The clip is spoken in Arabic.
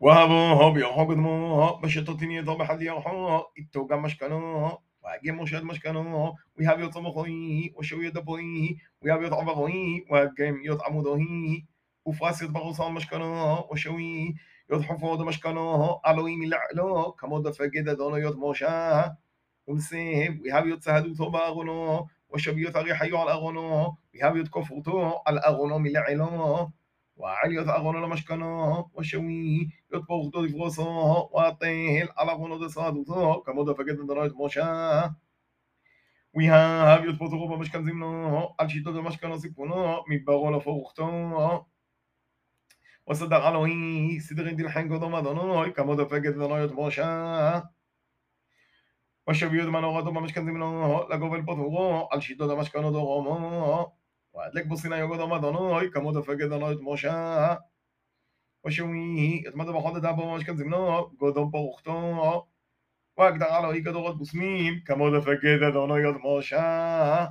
وهبوه بيوحو قدموه بشتوتين يضو بحد يوحو التوقع مشكنوه واجي مشهد مشكنوه ويهاب يطعم خوي وشو يدبوي ويهاب يطعم خوي واجم يطعم ذوي وفاس يطبخ صام مشكنوه وشوي يضحف فوض مشكنوه علوي من لعلو كمود فقد دونو يطموشا ومسيب أغنو وشو يطغي حيو على أغنو ويهاب يتكفرتو على أغنو من لعلو وعليت أغون لمشكنا وشوي يطبخ دود فغصا وطيل على غنود كما كمودة من درايت موشا. We have يطبخ بمشكن زمنا على شيطة المشكن سيبونا مبغل فوقتا وصدق علوي صدق دي الحنق كما كمودة من درايت موشا. وشوي يدمنا غضب بمشكن زمنا لقوب البطوغا على شيطة المشكن ضغما Adlek Bosina Yogo Domadonoi, Kamoto Fegedonoi, Mosha. ושומי, את מה זה בכל דתה אבו ממש כאן זמנו, גודו ברוכתו, והגדרה לו היא כדורות בוסמים, כמוד הפגד אדונו את משה.